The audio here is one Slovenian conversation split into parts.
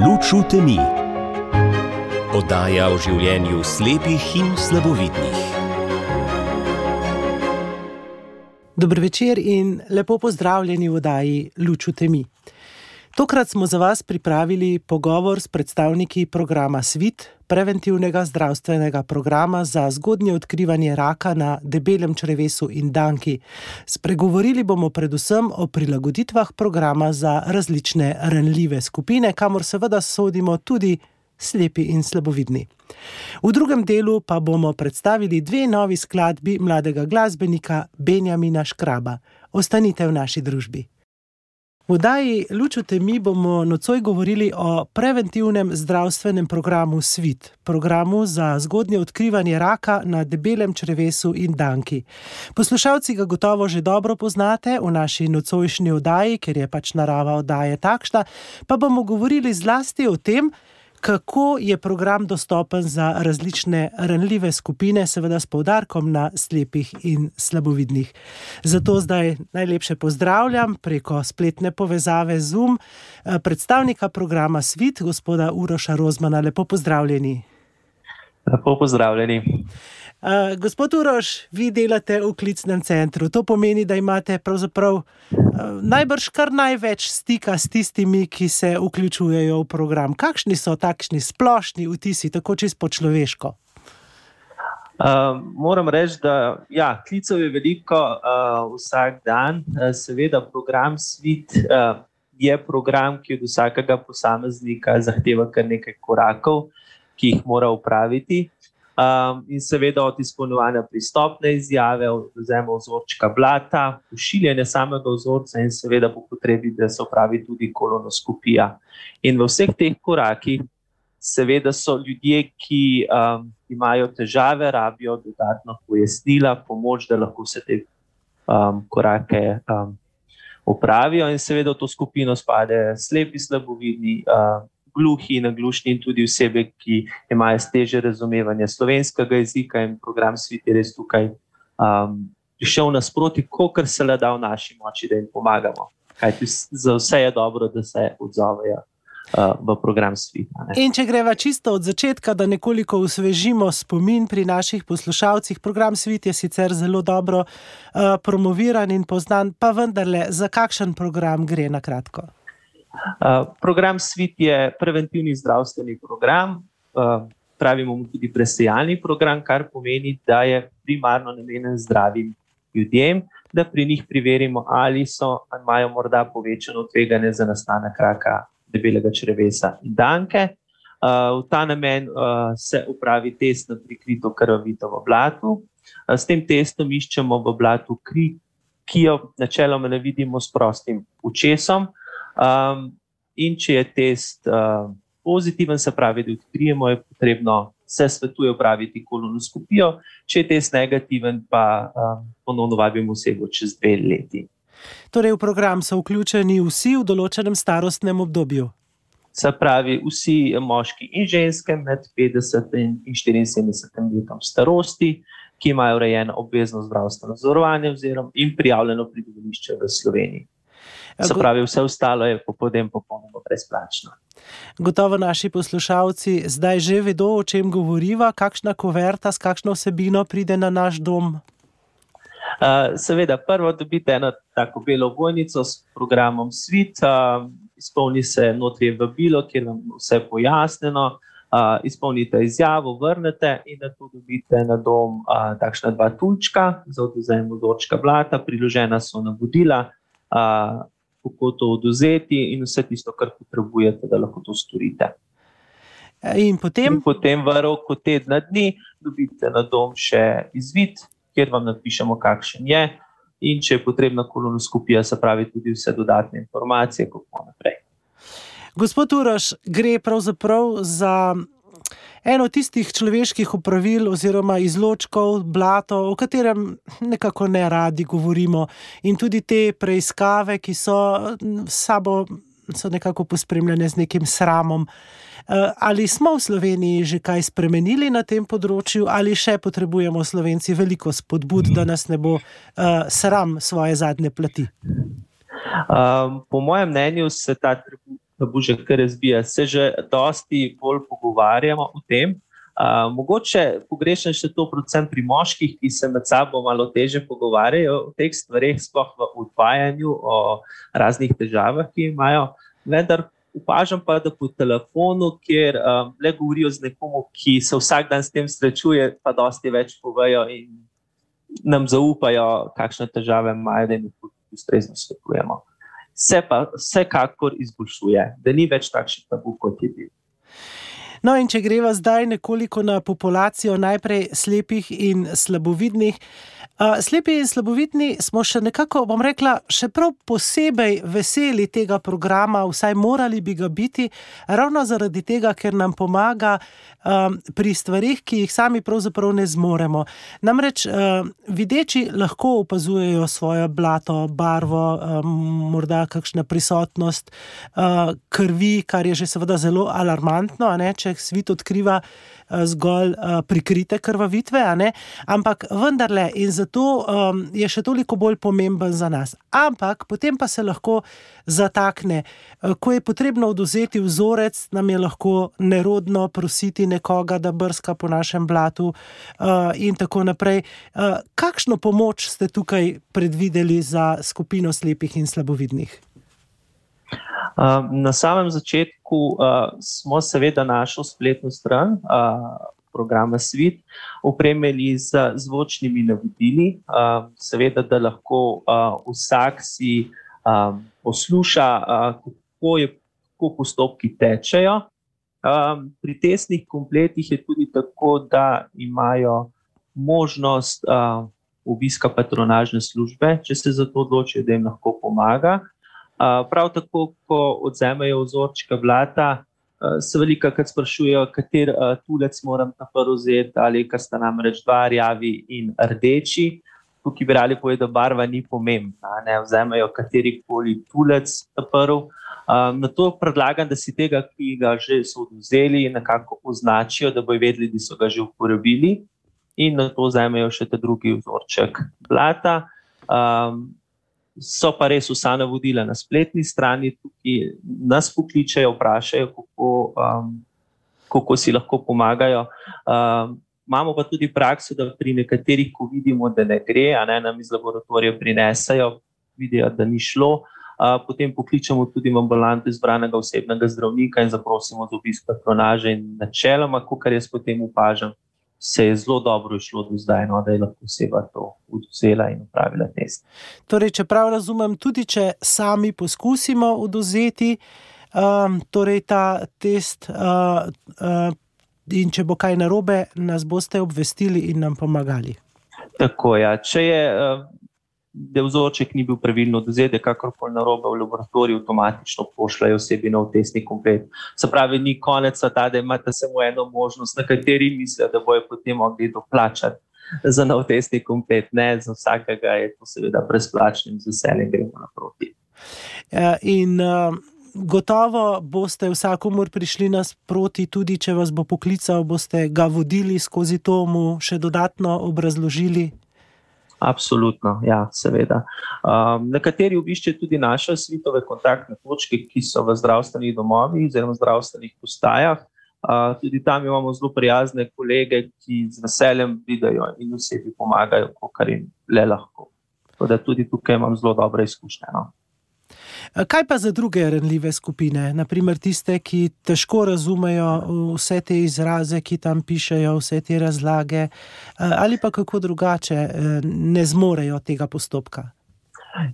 Luč v temi. Oddaja o življenju slepih in slabovidnih. Dobro večer in lepo pozdravljeni v oddaji Luč v temi. Tokrat smo za vas pripravili pogovor s predstavniki programa SWIT, preventivnega zdravstvenega programa za zgodnje odkrivanje raka na debelem črevesu in danki. Spregovorili bomo predvsem o prilagoditvah programa za različne ranljive skupine, kamor seveda sodimo tudi slepi in slabovidni. V drugem delu pa bomo predstavili dve novi skladbi mladega glasbenika Benjamina Škraba. Ostanite v naši družbi. V oddaji Lučute mi bomo nocoj govorili o preventivnem zdravstvenem programu SWIT, programu za zgodnje odkrivanje raka na debelem črevesu in danki. Poslušalci ga gotovo že dobro poznate v naši nocojšnji oddaji, ker je pač narava oddaje takšna, pa bomo govorili zlasti o tem, kako je program dostopen za različne ranljive skupine, seveda s poudarkom na slepih in slabovidnih. Zato zdaj najlepše pozdravljam preko spletne povezave Zoom eh, predstavnika programa SWIT, gospoda Uroša Rozmana. Lepo pozdravljeni. Lepo pozdravljeni. Uh, gospod Uroš, vi delate v klicnem centru. To pomeni, da imate pravzaprav uh, najbrž kar največ stika s tistimi, ki se vključujejo v program. Kakšni so takšni splošni vtisi, tako čisto človeško? Uh, moram reči, da ja, klicev je veliko uh, vsak dan. Uh, seveda, program SWIT uh, je program, ki od vsakega posameznika zahteva kar nekaj korakov, ki jih mora upraviti. Um, in seveda od izpolnjevanja pristopne izjave, od vzema vzorčka blata, pošiljanja samega vzorca in seveda po potrebi, da se opravi tudi kolonoskopija. In v vseh teh korakih, seveda so ljudje, ki um, imajo težave, rabijo dodatno pojasnila, pomoč, da lahko vse te um, korake um, opravijo. In seveda v to skupino spadajo slepi, slabovidni. Um, gluhi in naglušni, in tudi osebe, ki imajo teže razumevanje slovenskega jezika, in program Svet je res tukaj um, prišel nasproti, kolikor se le da v naši moči, da jim pomagamo. Kajti za vse je dobro, da se odzovejo. Uh, v program sveta. In če greva čisto od začetka, da nekoliko osvežimo spomin pri naših poslušalcih, program svet je sicer zelo dobro uh, promoviran in poznan, pa vendarle, za kakšen program gre na kratko? Uh, program SWIT je preventivni zdravstveni program, uh, pravimo mu tudi presejalni program, kar pomeni, da je primarno namenjen zdravim ljudem, da pri njih preverimo, ali so, ali imajo morda povečano tveganje za nastanek raka debelega črevesa in danke. Uh, v ta namen se upravi test na prikrito krvavito v blatu. S tem testom iščemo v blatu kri, ki jo načeloma ne vidimo s prostim učesom. Um, in če je test uh, pozitiven, se pravi, da odkrijemo, je potrebno se svetuje upraviti kolonoskopijo, če je test negativen, pa um, ponovno vabimo osebo čez dve leti. Torej, v program so vključeni vsi v določenem starostnem obdobju. Se pravi, vsi moški in ženske med 50 in 74 letom starosti, ki imajo urejeno obvezno zdravstveno zavarovanje in prijavljeno prebivališče v Sloveniji. Se pravi, vse ostalo je potem popolnoma brezplačno. Gotovo naši poslušalci zdaj že vedo, o čem govoriva, kakšna kuverta, s kakšno vsebino pride na naš dom. Uh, seveda, prvo dobite eno tako belo vojnico s programom Svit, uh, izpolni se notri vabilo, kjer vam vse pojasnjeno, uh, izpolnite izjavo, vrnete in da tu dobite na dom uh, takšna dva tulčka za odvzem vzorčka blata, priložena so navodila. Uh, kako to oduzeti, in vse tisto, kar potrebujete, da lahko to storite. In potem, in potem v roku tedna dni dobite na dom še izvid, kjer vam napišemo, kakšen je. In če je potrebna kolonoskopija, se pravi tudi vse dodatne informacije, kako naprej. Gospod Uraš, gre pravzaprav za eno tistih človeških upravil oziroma izločkov, blato, o katerem nekako ne radi govorimo. In tudi te preiskave, ki so sabo so nekako pospremljene z nekim sramom. Eh, ali smo v Sloveniji že kaj spremenili na tem področju, ali še potrebujemo Slovenci veliko spodbud, da nas ne bo uh, sram svoje zadnje plati? Um, po mojem mnenju se ta da bo že kar razbija. Se že dosti bolj pogovarjamo o tem. Uh, mogoče pogrešam še to, predvsem pri moških, ki se med sabo malo teže pogovarjajo o teh stvareh, sploh v odvajanju, o raznih težavah, ki imajo. Vendar opažam pa, da po telefonu, kjer um, le govorijo z nekom, ki se vsak dan s tem srečuje, pa dosti več povejo in nam zaupajo, kakšne težave imajo, da jim ustrezno svetujemo se pa vsekakor izboljšuje, da ni več takšen tabu, kot je bil. No, in če greva zdaj nekoliko na populacijo najprej slepih in slabovidnih. Slepi in slabovidni smo še nekako, bom rekla, še prav posebej veseli tega programa, vsaj morali bi ga biti, ravno zaradi tega, ker nam pomaga um, pri stvarih, ki jih sami pravzaprav ne zmoremo. Namreč um, videči lahko opazujejo svojo blato, barvo, um, morda kakšna prisotnost uh, krvi, kar je že seveda zelo alarmantno, ne, če svet odkriva. Eh, zgolj uh, prikrite krvavitve, ampak vendarle in zato um, je še toliko bolj pomemben za nas. Ampak potem pa se lahko zatakne. Uh, ko je potrebno oduzeti vzorec, nam je lahko nerodno prositi nekoga, da brska po našem blatu uh, in tako naprej. Uh, kakšno pomoč ste tukaj predvideli za skupino slepih in slabovidnih? Na samem začetku smo seveda našo spletno stran programa Svit opremili z zvočnimi navodili, seveda, da lahko vsak si posluša, kako, je, kako postopki tečejo. Pri testnih kompletih je tudi tako, da imajo možnost obiska patronažne službe, če se za to odločijo, da jim lahko pomaga. Prav tako, ko odzemajo vzorčka blata, se veliko krat sprašujejo, kater tulec moram na prvo vzeti, ali kar sta nam reč dva, rjavi in rdeči. Tukaj bi radi povedali, da barva ni pomembna, ne vzemajo kateri koli tulec na prvo. Um, na to predlagam, da si tega, ki ga že so oduzeli, nekako označijo, da bojo vedeli, da so ga že uporabili, in na to vzemajo še ta drugi vzorček blata. So pa res vsa navodila na spletni strani, tukaj nas pokličejo, vprašajo, kako, um, kako si lahko pomagajo. Um, imamo pa tudi prakso, da pri nekaterih, ko vidimo, da ne gre, a ne nam iz laboratorija prinesajo, vidijo, da ni šlo. Uh, potem pokličemo tudi v ambulanto izbranega osebnega zdravnika in zaprosimo za obisk patronaže. Načeloma, kar jaz potem upažam, se je zelo dobro išlo do zdaj, no, da je lahko oseba to vzela in upravila test. Torej, če prav razumem, tudi če sami poskusimo oduzeti um, torej ta test, uh, uh, in če bo kaj narobe, nas boste obvestili in nam pomagali. Tako je. Ja. Če je uh, da vzorček ni bil pravilno odvzet, kakorkoli na robe v laboratoriju, avtomatično pošljajo osebi na testni komplet. Se pravi, ni konec sveta, da imate samo eno možnost, na kateri mislijo, da bojo potem mogli doplačati za nov testni komplet. Ne, za vsakega je to seveda brezplačno z veseljem gremo naproti. Ja, in uh, gotovo boste vsakomur prišli nasproti, tudi če vas bo poklical, boste ga vodili skozi to, mu še dodatno obrazložili. Absolutno, ja, seveda. Um, nekateri obiščejo tudi naše svetove kontaktne točke, ki so v zdravstvenih domovih oziroma zdravstvenih postajah. Uh, tudi tam imamo zelo prijazne kolege, ki z veseljem pridajo in osebi pomagajo, kar jim le lahko. Tako da tudi tukaj imam zelo dobre izkušnje. No. Eh, kaj pa za druge renljive skupine, naprimer tiste, ki težko razumejo vse te izraze, ki tam pišejo, vse te razlage, eh, ali pa kako drugače eh, ne zmorejo tega postopka?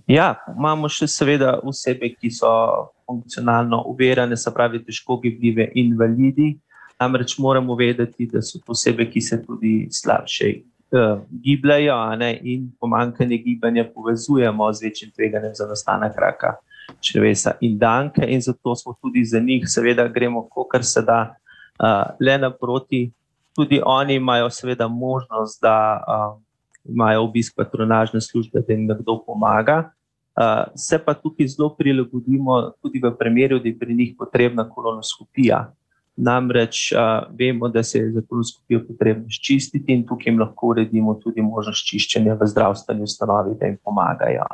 Ja, imamo še seveda osebe, ki so funkcionalno uverjene, se pravi, težko gibljive invalidi. Namreč moramo vedeti, da so to osebe, ki se tudi slabše uh, gibljajo, in pomankanje gibanja povezujemo z večjim tveganjem za nastanek raka črvesa in danke, in zato smo tudi za njih, seveda, gremo, kar se da, uh, le naproti. Tudi oni imajo, seveda, možnost, da uh, imajo obisk patronažne službe, da jim nekdo pomaga. Uh, se pa tukaj zelo prilagodimo, tudi v primeru, da je pri njih potrebna kolonoskopija. Namreč uh, vemo, da se je za kolonoskopijo potrebno ščistiti, in tukaj jim lahko uredimo tudi možnost čiščenja v zdravstveni ustanovi, da jim pomagajo.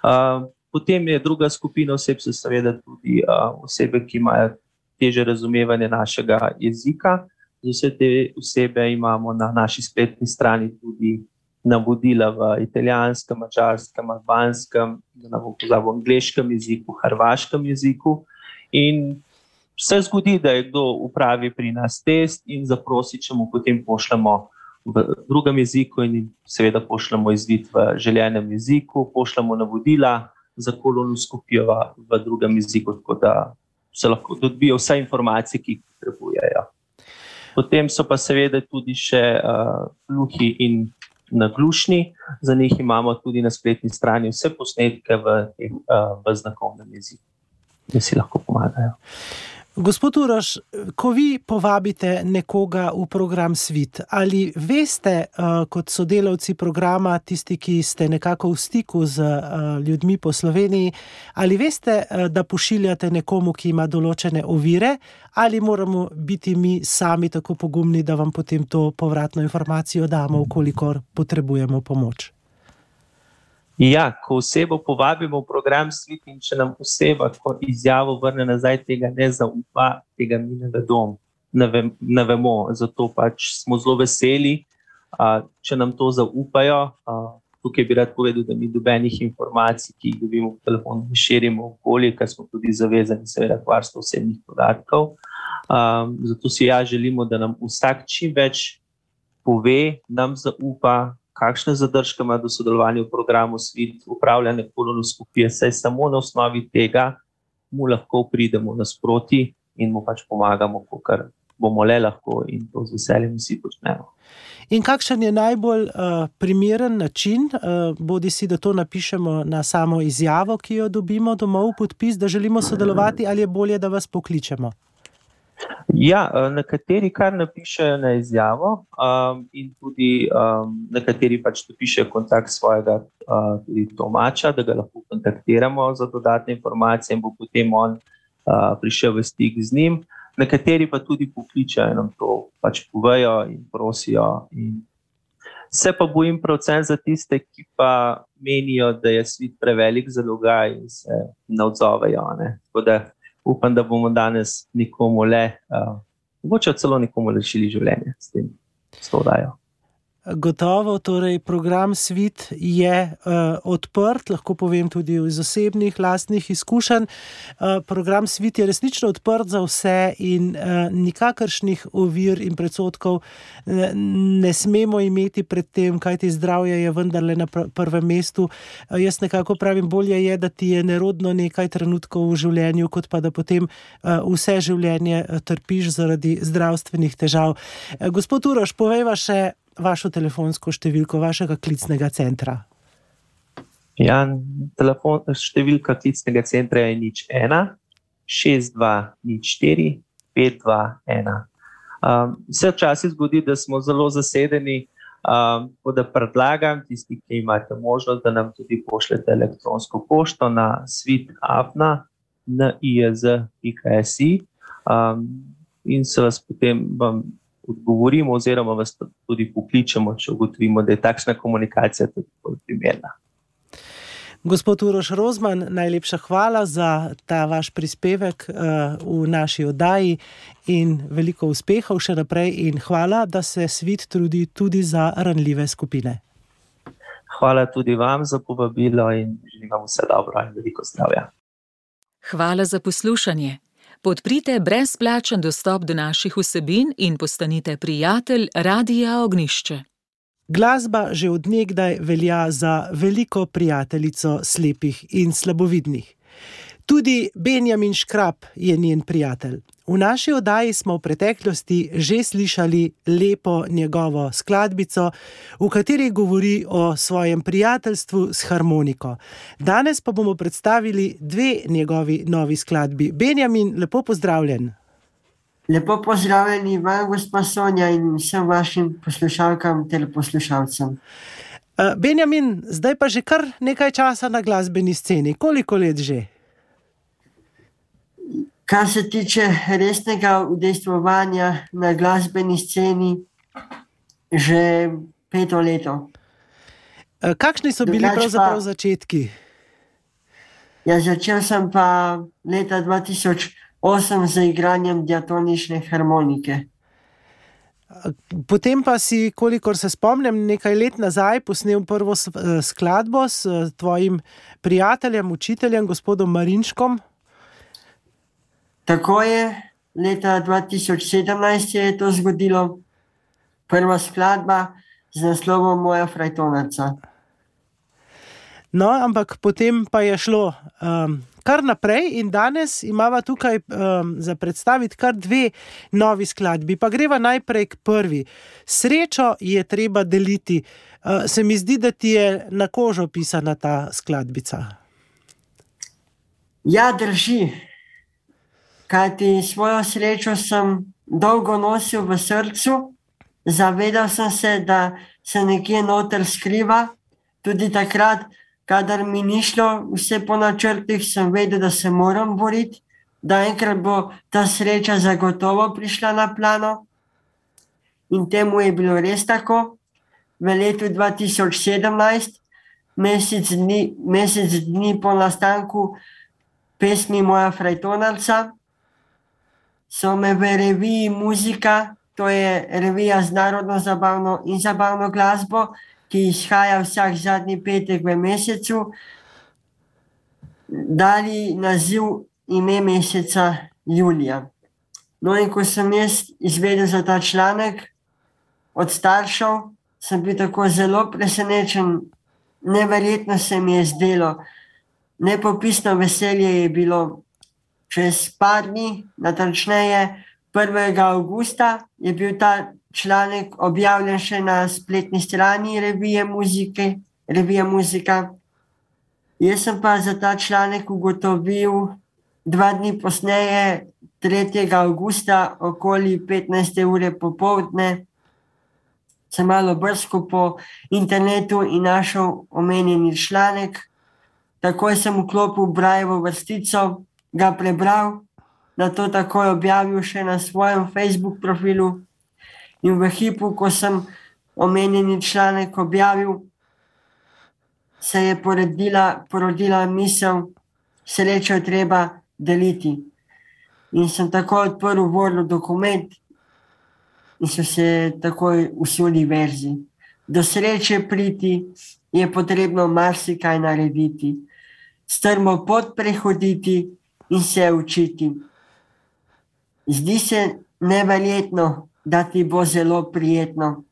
Uh, potem je druga skupina oseb, so seveda tudi uh, osebe, ki imajo teže razumevanje našega jezika. Za vse te osebe imamo na naši spletni strani tudi navodila v italijanskem, mačarskem, albanskem, v angliškem jeziku, hrvaškem jeziku. In se zgodi, da je kdo upravi pri nas test in zaprosi, če mu potem pošljemo v drugem jeziku, in seveda pošljemo izvid v željenem jeziku, pošljemo navodila za kolonoskopijo v drugem jeziku, tako da se lahko dobijo vse informacije, ki jih potrebujejo. Potem so pa seveda tudi še uh, gluhi in naglušni, za njih imamo tudi na spletni strani vse posnetke v, uh, v znakovnem jeziku, da si lahko pomagajo. Gospod Uroš, ko vi povabite nekoga v program Svit, ali veste, uh, kot sodelavci programa, tisti, ki ste nekako v stiku z uh, ljudmi po Sloveniji, ali veste, uh, da pošiljate nekomu, ki ima določene ovire, ali moramo biti mi sami tako pogumni, da vam potem to povratno informacijo damo, ukolikor potrebujemo pomoč? Ja, ko osebo povabimo v program svet in če nam oseba izjavo vrne nazaj, tega ne zaupa, tega mi ne, vedom, ne, vem, ne vemo. Zato pač smo zelo veseli, a, če nam to zaupajo. A, tukaj bi rad povedal, da mi dobenih informacij, ki jih dobimo v telefonu, ne širimo okolje, ker smo tudi zavezani, seveda, k varstvu osebnih podatkov. A, zato si ja želimo, da nam vsak čim več pove, nam zaupa kakšne zadržke ima do sodelovanja v programu SWIT, upravljanje kolonoskopije, saj samo na osnovi tega mu lahko pridemo nasproti in mu pač pomagamo, kar bomo le lahko in to z veseljem vsi počnemo. In kakšen je najbolj uh, primeren način, uh, bodi si, da to napišemo na samo izjavo, ki jo dobimo domov, podpis, da želimo sodelovati, ali je bolje, da vas pokličemo? Ja, eh, nekateri kar napišejo na izjavo, um, in tudi um, nekateri pač napišejo kontakt svojega uh, domača, da ga lahko kontaktiramo za dodatne informacije, in bo potem on uh, prišel v stik z njim. Nekateri pa tudi pokličajo in nam to pač povejo in prosijo. In se pa bojim, predvsem za tiste, ki pa menijo, da je svet prevelik za dogaj in se ne odzovejo. Ne? Upam, da bomo danes nikomu le, uh, mogoče celo nikomu rešili življenje s tem, s to dajo. Gotovo, torej program Svit je uh, odprt, lahko povem tudi iz osebnih, lastnih izkušenj. Uh, program Svit je resnično odprt za vse in uh, nikakršnih ovir in predsotkov ne, ne smemo imeti pred tem, kaj ti zdravje je vendarle na pr prvem mestu. Uh, jaz nekako pravim, bolje je, da ti je nerodno nekaj trenutkov v življenju, kot pa da potem uh, vse življenje trpiš zaradi zdravstvenih težav. Uh, gospod Uroš, povejva še vašo telefonsko številko vašega klicnega centra? Ja, telefon, številka klicnega centra je nič ena, šest, dva, nič štiri, pet, dva, ena. Um, vse včasih zgodi, da smo zelo zasedeni, um, da predlagam tisti, ki imate možnost, da nam tudi pošljete elektronsko pošto na svitafna na iz.si um, in se vas potem vam odgovorimo, oziroma vas tudi pokličemo, če ugotovimo, da je takšna komunikacija tudi primerna. Gospod Uroš Rozman, najlepša hvala za ta vaš prispevek uh, v naši oddaji in veliko uspehov še naprej. In hvala, da se svet trudi tudi za ranljive skupine. Hvala tudi vam za povabilo in želim vam vse dobro in veliko zdravja. Hvala za poslušanje. Podprite brezplačen dostop do naših vsebin in postanite prijatelj Radia Ognišče. Glasba že odnegdaj velja za veliko prijateljico slepih in slabovidnih. Tudi Benjamin Škrab je njen prijatelj. V naši oddaji smo v preteklosti že slišali lepo njegovo skladbico, v kateri govori o svojem prijateljstvu s harmoniko. Danes pa bomo predstavili dve njegovi novi skladbi. Benjamin, lepo pozdravljen. Lepo pozdravljeni vam, gospod Sonja, in vsem vašim poslušalkam ter poslušalcem. Eh, Benjamin, zdaj pa že kar nekaj časa na glasbeni sceni. Koliko let že? Kar se tiče resnega udejstvovanja na glasbeni sceni, že peto leto. E, kakšni so bili pravzaprav začetki? Ja, začel sem pa leta 2008 z igranjem diatonične harmonike. Potem pa si, kolikor se spomnim, nekaj let nazaj posnel prvo eh, skladbo s eh, tvojim prijateljem, učiteljem, gospodom Marinškom. Tako je, leta 2017 se je to zgodilo, prva skladba z naslovom Moja frajtonaca. No, ampak potem pa je šlo um, kar naprej, in danes imamo tukaj um, za predstaviti kar dve novi skladbi. Pa greva najprej k prvi. Srečo je treba deliti. Uh, se mi zdi, da ti je na kožo pisana ta skladbica. Ja, drži. Kajti svojo srečo sem dolgo nosil v srcu, zavedal sem se, da se nekje noter skriva. Tudi takrat, kadar mi ni šlo vse po načrtih, sem vedel, da se moram boriti, da enkrat bo ta sreča zagotovo prišla na plano. In temu je bilo res tako. V letu 2017, mesec dni, mesec dni po nastanku pesmi Moja frajtonarca, so me v reviji Muzika, to je revija z narodno zabavno in zabavno glasbo, ki izhaja vsak zadnji petek v mesecu, dali naziv ime meseca Julija. No, in ko sem jaz izvedel za ta članek od staršev, sem bil tako zelo presenečen, neverjetno se mi je zdelo. Nepopisno veselje je bilo. Čez par dni, natančneje 1. avgusta, je bil ta članek objavljen še na spletni strani revije Muzike, revija Muzika. Jaz sem pa za ta članek ugotovil dva dni posneje, 3. avgusta, okoli 15. ure popovdne. Sem malo brskal po internetu in našel omenjeni članek. Takoj sem vklopil Brajevo vrstico, ga prebral, na to takoj objavil še na svojem Facebook profilu. In v hipu, ko sem omenjeni članek objavil, se je porodila, porodila misel, srečo je treba deliti. In sem tako odprl Word dokument in so se takoj usuli verzi. Do sreče priti je potrebno marsikaj narediti, strmo pot prehoditi in se učiti. Zdi se neverjetno, da ti bo zelo prijetno.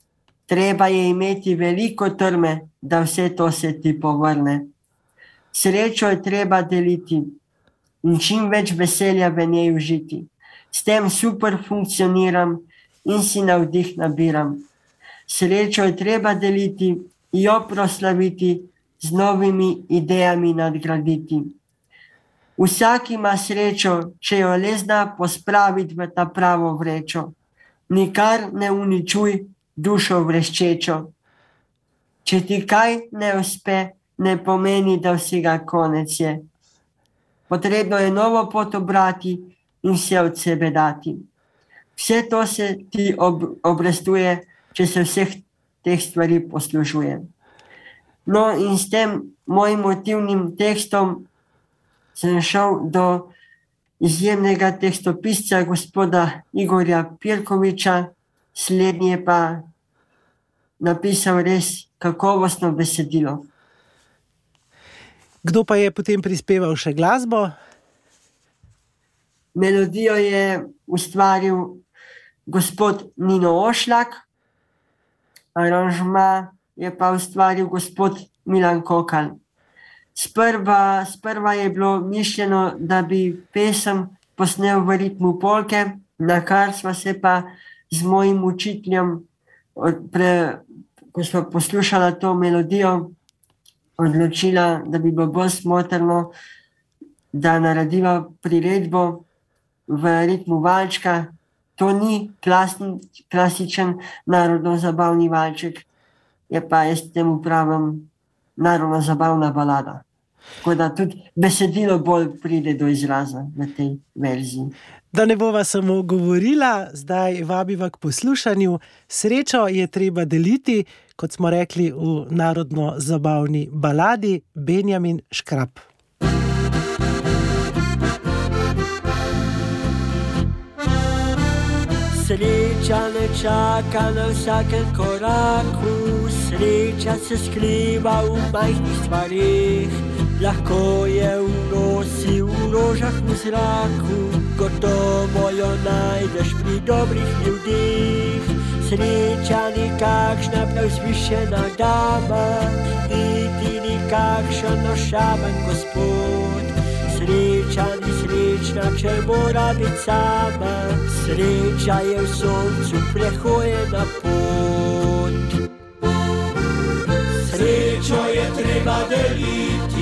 Treba je imeti veliko trme, da vse to se ti povrne. Srečo je treba deliti in čim več veselja v njej užiti. S tem super funkcioniram in si navdih nabiram. Srečo je treba deliti, jo proslaviti, z novimi idejami nadgraditi. Vsak ima srečo, če jo le zna pospraviti v ta pravo vrečo. Nikar ne uničuj dušo vreščečo. Če ti kaj ne uspe, ne pomeni, da vsega konec je. Potrebno je novo pot obrati in vse od sebe dati. Vse to se ti ob, obrestuje, če se vseh teh stvari poslužuje. No, in s tem mojim motivnim tekstom sem šel do izjemnega tekstopisca, gospoda Igorja Pirkoviča, slednji je pa napisal res kakovostno besedilo. Kdo pa je potem prispeval še glasbo? Melodijo je ustvaril gospod Nino Ošlak, aranžma je pa ustvaril gospod Milan Kokal. Sprva, sprva je bilo mišljeno, da bi pesem posnel v ritmu polke, na kar smo se pa z mojim učiteljem, pre, ko smo poslušali to melodijo, odločila, da bi bilo bolj smotrno, da narediva priredbo v ritmu valčka. To ni klasni, klasičen narodno-zabavni valček, je pa jaz temu pravim narodno-zabavna balada. Tako da tudi besedilo bolj pride do izraza v tej verziji. Da ne bova samo govorila, zdaj vabiva k poslušanju. Srečo je treba deliti, kot smo rekli v narodno-zabavni baladi Benjamin Škrab. Sreča ne čaka na vsakem koraku, sreča se skriva v majhnih stvarih Lahko je v nosi, v rožah v zraku, gotovo jo najdeš pri dobrih ljudeh. Sreča ni kakšna preusvišena dama, niti ni kakšen ošaben gospod. Sreča ni srečna, če mora biti sama, sreča je v soncu prehojena pot. Srečo je treba deliti,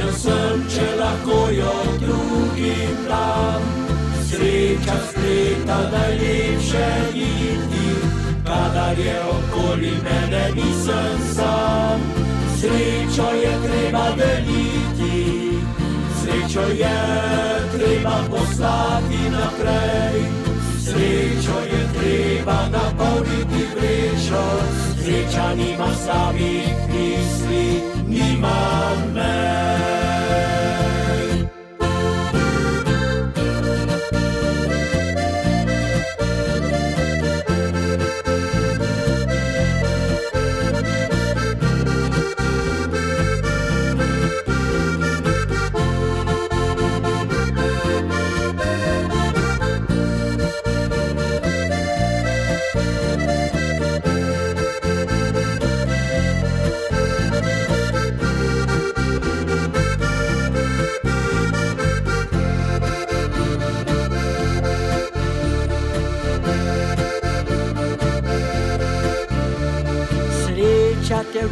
srečen sem, če lahko jo drugim dam. Sreča spleta najlepše niti, kadar je okoli mene nisem sam. Srečo je treba deliti, srečo je treba poslati naprej. Srečo je treba napolniti vrečo, sreča nima samih misli, nima mej.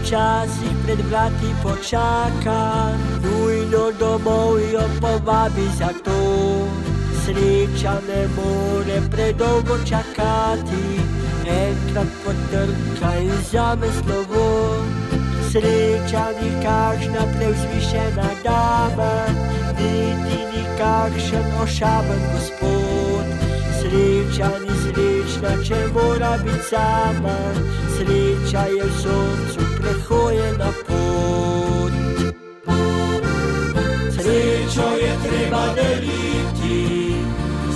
Včasih pred vrati počaka, nujno domov jo povabi za to. Sreča ne more predolgo čakati, enkrat potrka in zame slovo. Sreča ni kakšna preusvišena dama, niti ni kakšen ošaben gospod. Sreča ni srečna, če mora biti sama, sreča je v soncu prehojena pot. Srečo je treba deliti,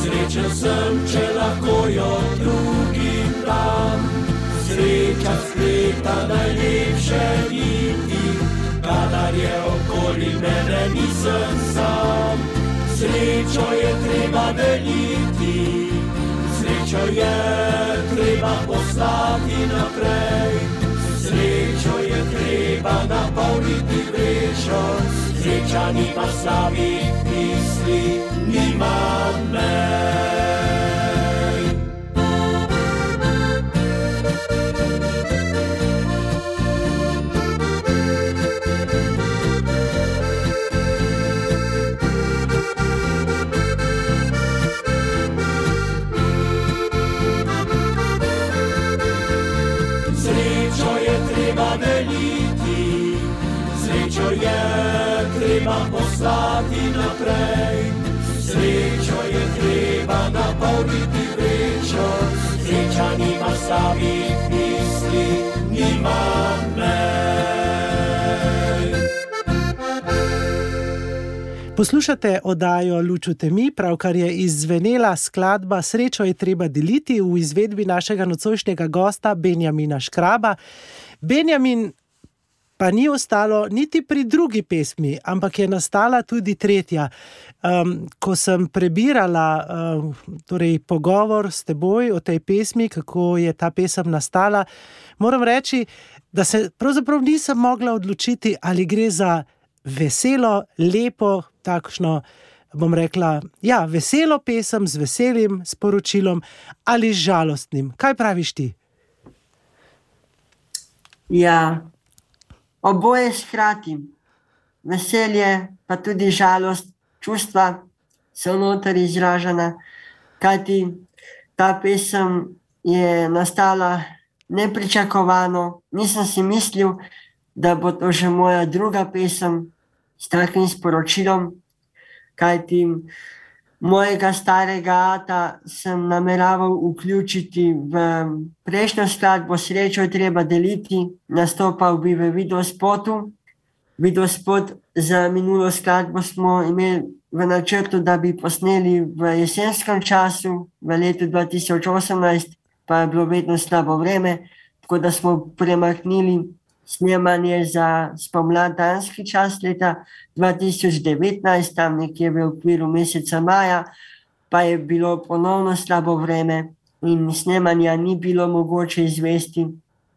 srečen sem, če lahko jo drugim dam. Sreča spleta najlepše niti, kadar je okoli mene nisem sam. Srečo je treba deliti, srečo je treba poslati naprej. Srečo treba napolniti vrečo, sreča nima samih misli, nima mej. Poslati naprej. Srečo je treba napolniti vrečo, sreča nima samih misli, nima mej. Poslušate oddajo Luču temi, pravkar je izzvenela skladba Srečo je treba deliti v izvedbi našega nocojšnjega gosta Benjamina Škraba. Benjamin pa ni ostalo niti pri drugi pesmi, ampak je nastala tudi tretja. Um, ko sem prebirala um, torej pogovor s teboj o tej pesmi, kako je ta pesem nastala, moram reči, da se pravzaprav nisem mogla odločiti, ali gre za veselo, lepo, takšno, bom rekla, ja, veselo pesem z veselim sporočilom ali žalostnim. Kaj praviš ti? Ja, oboje skrati. Veselje, pa tudi žalost, čustva so noter izražena, kajti ta pesem je nastala nepričakovano. Nisem si mislil, da bo to že moja druga pesem s takim sporočilom, kajti mojega starega ata sem nameraval vključiti v prejšnjo skladbo Srečo je treba deliti, nastopal bi v videospotu, Video spot za minulo skladbo smo imeli v načrtu, da bi posneli v jesenskem času, v letu 2018, pa je bilo vedno slabo vreme, tako da smo premaknili snemanje za spomladanski čas leta 2019, tam nekje v okviru meseca maja, pa je bilo ponovno slabo vreme in snemanja ni bilo mogoče izvesti.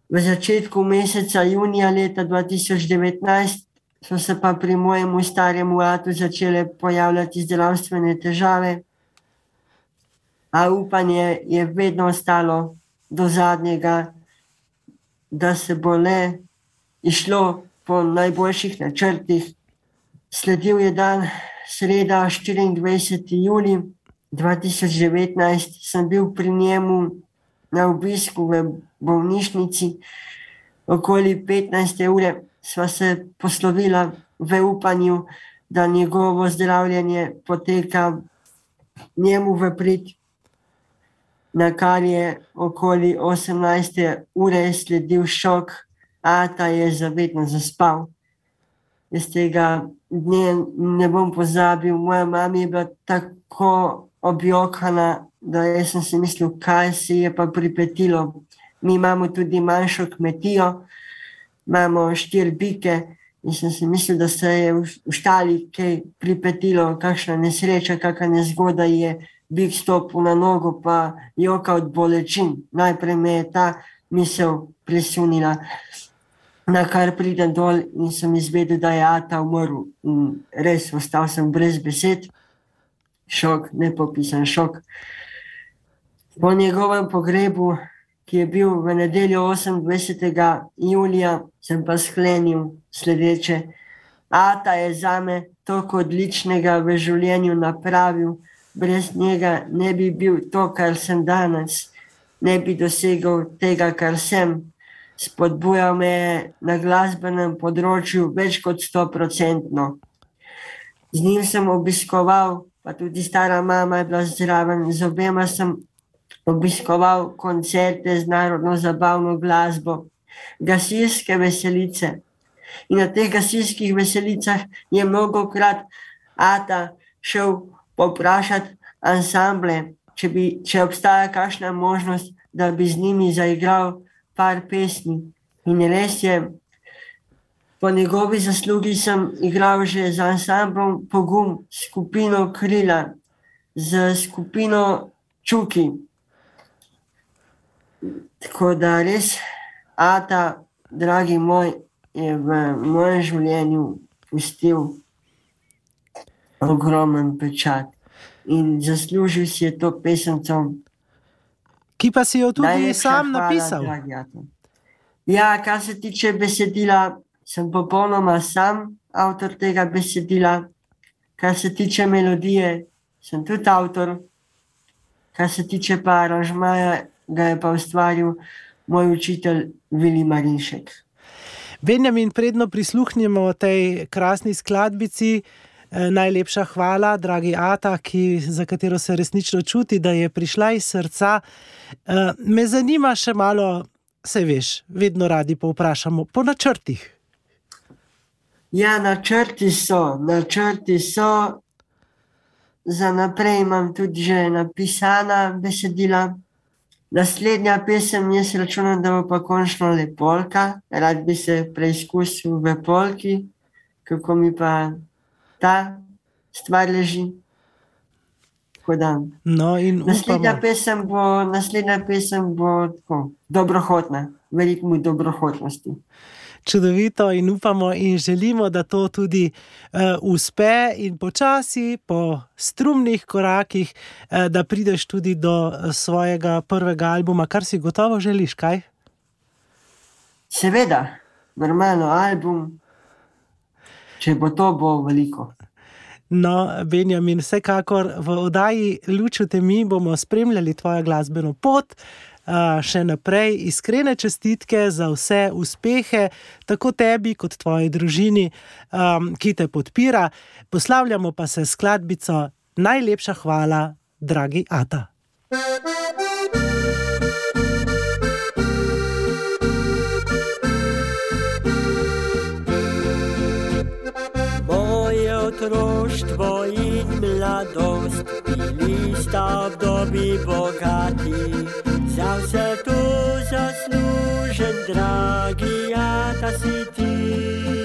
V začetku meseca junija leta 2019 so se pa pri mojemu staremu atu začele pojavljati zdravstvene težave, a upanje je vedno ostalo do zadnjega, da se bo le išlo po najboljših načrtih. Sledil je dan sreda, 24. juli 2019, sem bil pri njemu na obisku v bolnišnici, okoli 15. ure sva se poslovila v upanju, da njegovo zdravljenje poteka njemu v prid, na kar je okoli 18. ure sledil šok, a ta je zavedno zaspal. Jaz tega dne ne bom pozabil, moja mama je bila tako objokana, da sem si mislil, kaj se je pa pripetilo. Mi imamo tudi manjšo kmetijo, imamo štiri bike. In sem si mislil, da se je v štali kaj pripetilo, kakšna nesreča, kakšna nezgoda je, bik stopil na nogo, pa joka od bolečin. Najprej me je ta misel prisunila, na kar pridem dol in sem izvedel, da je Ata umrl. In res, ostal sem brez besed, šok, ne popisan šok. Po njegovem pogrebu ki je bil v nedeljo 28. julija, sem pa sklenil sledeče. Ata je za me toliko odličnega v življenju napravil, brez njega ne bi bil to, kar sem danes, ne bi dosegel tega, kar sem. Spodbujal me na glasbenem področju več kot sto procentno. Z njim sem obiskoval, pa tudi stara mama je bila zraven, z obema sem obiskoval koncerte z narodno zabavno glasbo, gasilske veselice. In na teh gasilskih veselicah je mnogo krat Ata šel poprašati ansamble, če, bi, če obstaja kakšna možnost, da bi z njimi zaigral par pesmi. In res je, po njegovi zaslugi sem igral že z ansamblom Pogum, skupino Krila, z skupino Čuki. Tako da res, Ata, dragi moj, je v mojem življenju pustil ogromen pečat in zaslužil si je to pesemco. Ki pa si jo tudi Najlepša sam hvala, napisal. Ja, kar se tiče besedila, sem popolnoma sam avtor tega besedila. Kar se tiče melodije, sem tudi avtor. Kar se tiče pa aranžmaja, ga je pa ustvaril moj učitelj Vili Marinšek. Benjamin, predno prisluhnemo tej krasni skladbici. Eh, najlepša hvala, dragi Ata, ki, za katero se resnično čuti, da je prišla iz srca. Eh, me zanima še malo, se veš, vedno radi povprašamo po načrtih. Ja, načrti so, načrti so. Za naprej imam tudi že napisana besedila. Naslednja pesem, jaz računam, da bo pa končno le polka, rad bi se preizkusil v polki, kako mi pa ta stvar leži. No, naslednja, pesem bo, naslednja pesem bo tako, dobrohotna, veliko mu dobrohotnosti. Čudovito in upamo in želimo, da to tudi uh, uspe in počasi, po strumnih korakih, uh, da prideš tudi do eh, svojega prvega albuma, kar si gotovo želiš, kaj? Seveda, normalno album, če bo to, bo veliko. No, Benjamin, vsekakor v oddaji Lučute mi bomo spremljali tvojo glasbeno pot še naprej iskrene čestitke za vse uspehe, tako tebi kot tvoji družini, um, ki te podpira. Poslavljamo pa se skladbico Najlepša hvala, dragi Ata. Otroštvo in mladost, bili sta obdobji bogati, za vse to zaslužen, dragi, ja, ta si ti.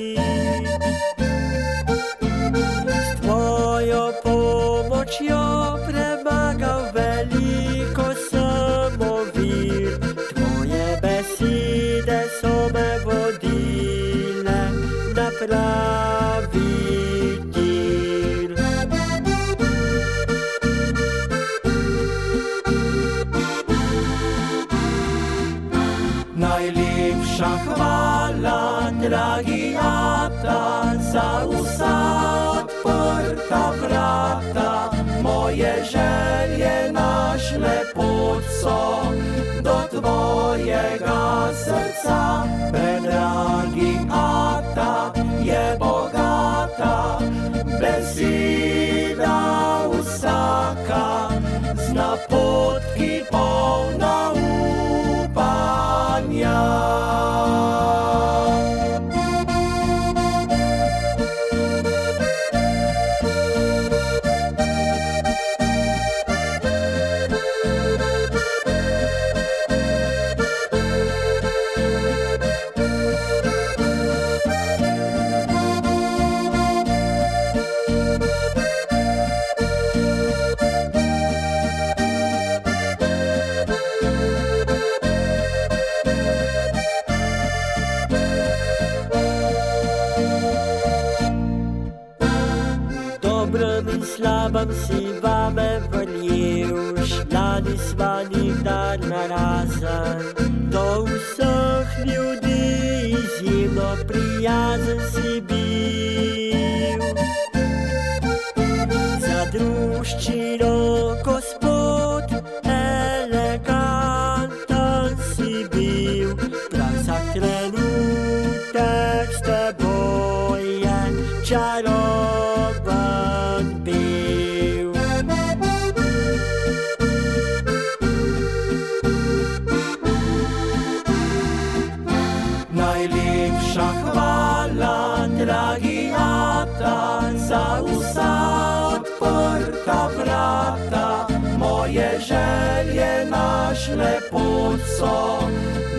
Zna pot, si so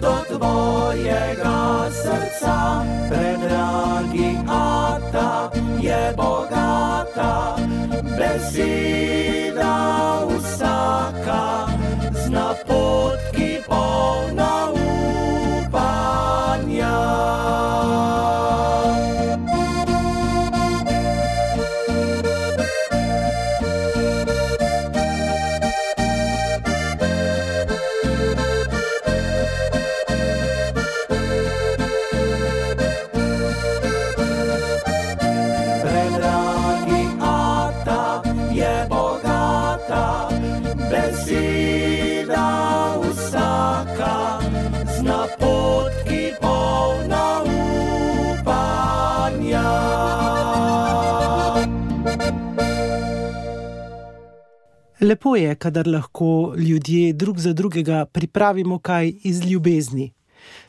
do tvojega srca. Predragi Ata je bogata, beseda Lepo je, kadar lahko ljudje drug za drugega pripravimo kaj iz ljubezni.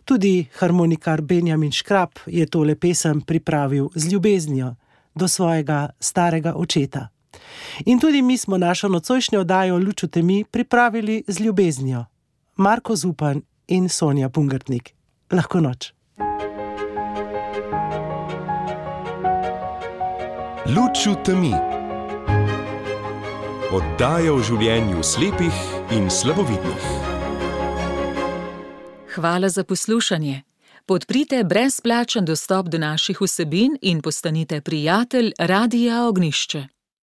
Tudi harmonikar Benjamin Škrab je tole pesem pripravil z ljubeznijo do svojega starega očeta. In tudi mi smo našo nocojšnjo oddajo Luču temi pripravili z ljubeznijo. Marko Zupan in Sonja Pungrtnik. Lahko noč. Luč v temi. Oddaja o življenju slepih in slabovidnih. Hvala za poslušanje. Podprite brezplačen dostop do naših vsebin in postanite prijatelj Radia Ognišče.